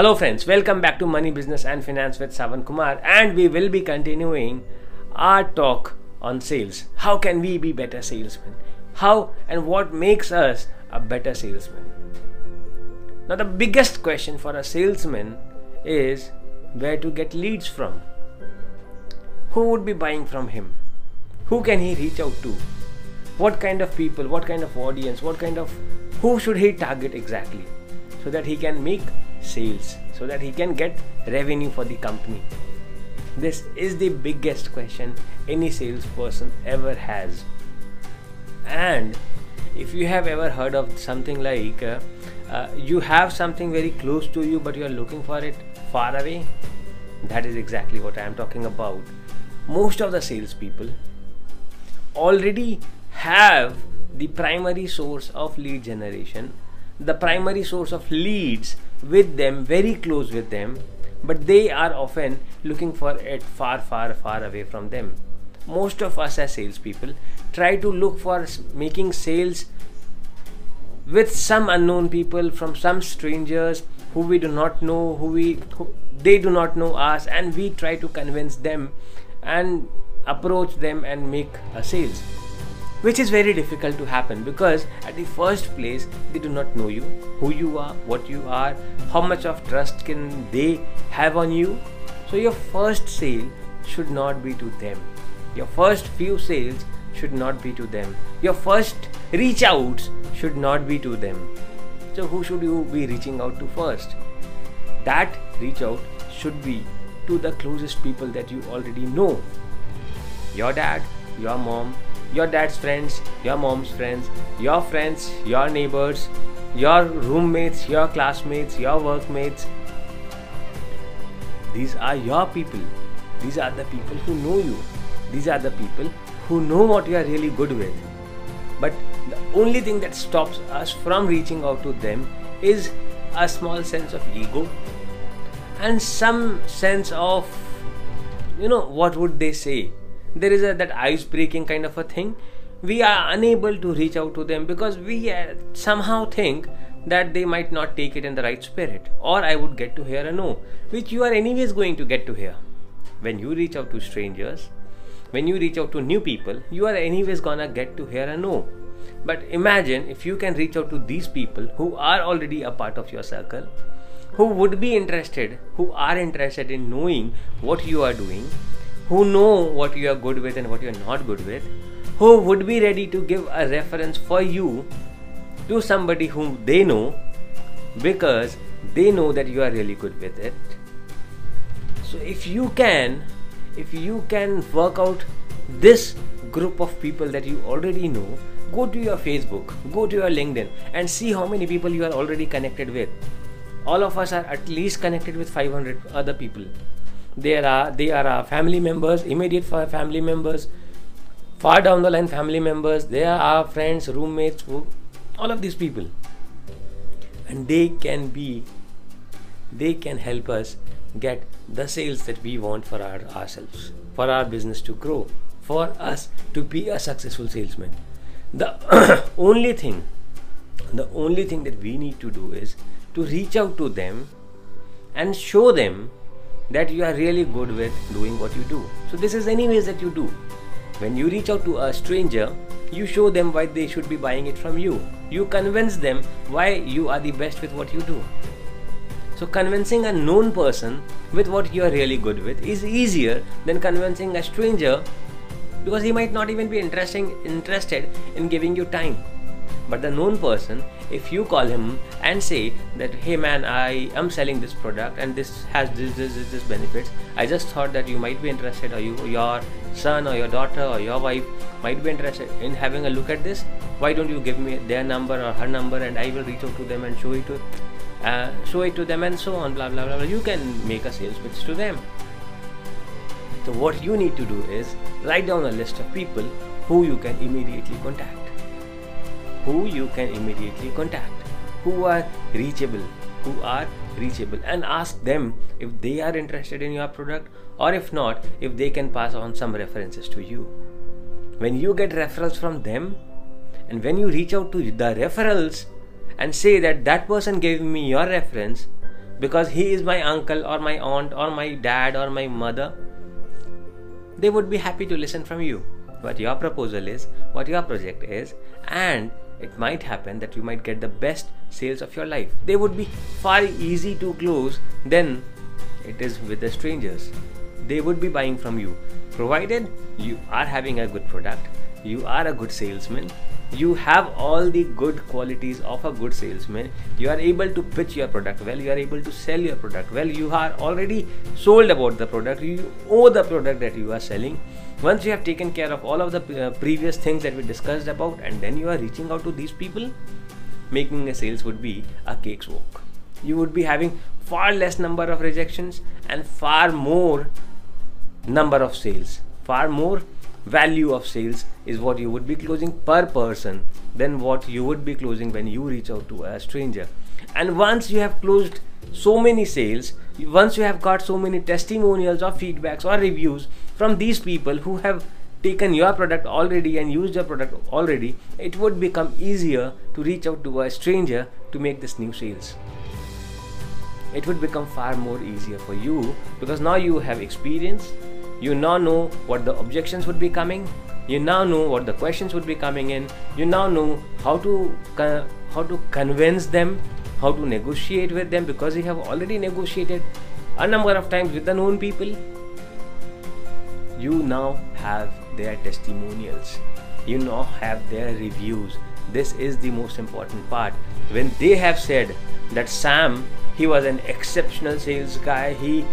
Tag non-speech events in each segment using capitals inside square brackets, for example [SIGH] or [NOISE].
Hello, friends. Welcome back to Money, Business, and Finance with Sawan Kumar, and we will be continuing our talk on sales. How can we be better salesmen? How and what makes us a better salesman? Now, the biggest question for a salesman is where to get leads from. Who would be buying from him? Who can he reach out to? What kind of people? What kind of audience? What kind of who should he target exactly? So that he can make sales, so that he can get revenue for the company. This is the biggest question any salesperson ever has. And if you have ever heard of something like uh, uh, you have something very close to you but you are looking for it far away, that is exactly what I am talking about. Most of the salespeople already have the primary source of lead generation, the primary source of leads with them, very close with them, but they are often looking for it far, far, far away from them. Most of us as salespeople try to look for making sales with some unknown people from some strangers who we do not know who we who, they do not know us and we try to convince them and approach them and make a sales which is very difficult to happen because at the first place they do not know you who you are what you are how much of trust can they have on you. So your first sale should not be to them. Your first few sales should not be to them. Your first reach outs should not be to them. So who should you be reaching out to first? That reach out should be to the closest people that you already know. Your dad your mom your dad's friends, your mom's friends, your friends, your neighbors, your roommates, your classmates, your workmates. These are your people. These are the people who know you. These are the people who know what you are really good with. But the only thing that stops us from reaching out to them is a small sense of ego and some sense of, you know, what would they say? There is a, that ice breaking kind of a thing. We are unable to reach out to them because we uh, somehow think that they might not take it in the right spirit or i would get to hear a no which you are anyways going to get to hear. When you reach out to strangers when you reach out to new people you are anyways gonna get to hear a no. But imagine if you can reach out to these people who are already a part of your circle who would be interested who are interested in knowing what you are doing who know what you are good with and what you are not good with, who would be ready to give a reference for you to somebody whom they know because they know that you are really good with it. So if you can, if you can work out this group of people that you already know, go to your Facebook, go to your LinkedIn, and see how many people you are already connected with. All of us are at least connected with 500 other people there are they are our family members immediate family members far down the line family members they are our friends roommates all of these people. And they can be they can help us get the sales that we want for our, ourselves for our business to grow for us to be a successful salesman. The [COUGHS] only thing the only thing that we need to do is to reach out to them and show them that you are really good with doing what you do. So, this is, anyways, that you do. When you reach out to a stranger, you show them why they should be buying it from you. You convince them why you are the best with what you do. So, convincing a known person with what you are really good with is easier than convincing a stranger because he might not even be interesting, interested in giving you time. But the known person, if you call him and say that, hey man, I am selling this product and this has this, this, this, this benefits, I just thought that you might be interested, or you, your son, or your daughter, or your wife might be interested in having a look at this. Why don't you give me their number or her number and I will reach out to them and show it to uh, show it to them and so on blah blah blah, blah. you can make a sales pitch to them so what you need to do is write down a list of people who you can immediately contact who you can immediately contact, who are reachable, who are reachable, and ask them if they are interested in your product or if not, if they can pass on some references to you. When you get referrals from them, and when you reach out to the referrals and say that that person gave me your reference, because he is my uncle or my aunt or my dad or my mother, they would be happy to listen from you. What your proposal is, what your project is, and it might happen that you might get the best sales of your life. They would be far easy to close than it is with the strangers. They would be buying from you, provided you are having a good product, you are a good salesman, you have all the good qualities of a good salesman you are able to pitch your product well you are able to sell your product well you are already sold about the product you owe the product that you are selling once you have taken care of all of the uh, previous things that we discussed about and then you are reaching out to these people making a sales would be a cakewalk you would be having far less number of rejections and far more number of sales. Far more value of sales is what you would be closing per person than what you would be closing when you reach out to a stranger and once you have closed so many sales once you have got so many testimonials or feedbacks or reviews from these people who have taken your product already and used your product already it would become easier to reach out to a stranger to make this new sales. It would become far more easier for you because now you have experience. You now know what the objections would be coming. You now know what the questions would be coming in. You now know how to how to convince them how to negotiate with them because you have already negotiated a number of times with the known people. You now have their testimonials. You now have their reviews. This is the most important part. When they have said that sam he was an exceptional sales guy he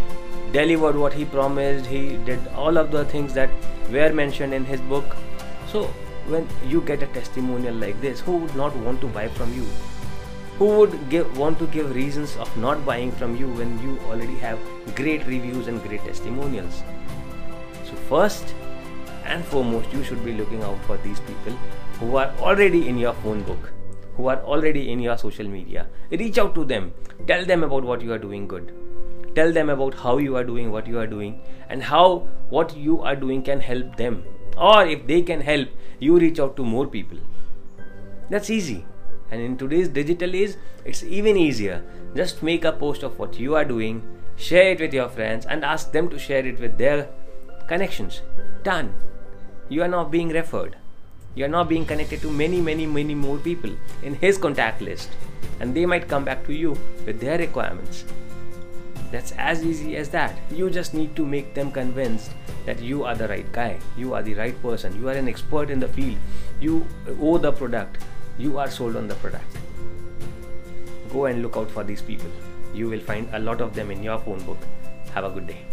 delivered what he promised he did all of the things that were mentioned in his book. So when you get a testimonial like this who would not want to buy from you who would give, want to give reasons of not buying from you when you already have great reviews and great testimonials? So first and foremost you should be looking out for these people who are already in your phone book who are already in your social media. Reach out to them. Tell them about what you are doing good. Tell them about how you are doing what you are doing and how what you are doing can help them. Or if they can help you reach out to more people. That's easy and in today's digital age it's even easier. Just make a post of what you are doing share it with your friends and ask them to share it with their connections. Done. You are now being referred. You are now being connected to many many many more people in his contact list. And they might come back to you with their requirements. That's as easy as that. You just need to make them convinced that you are the right guy, you are the right person, you are an expert in the field, you owe the product, you are sold on the product. Go and look out for these people. You will find a lot of them in your phone book. Have a good day.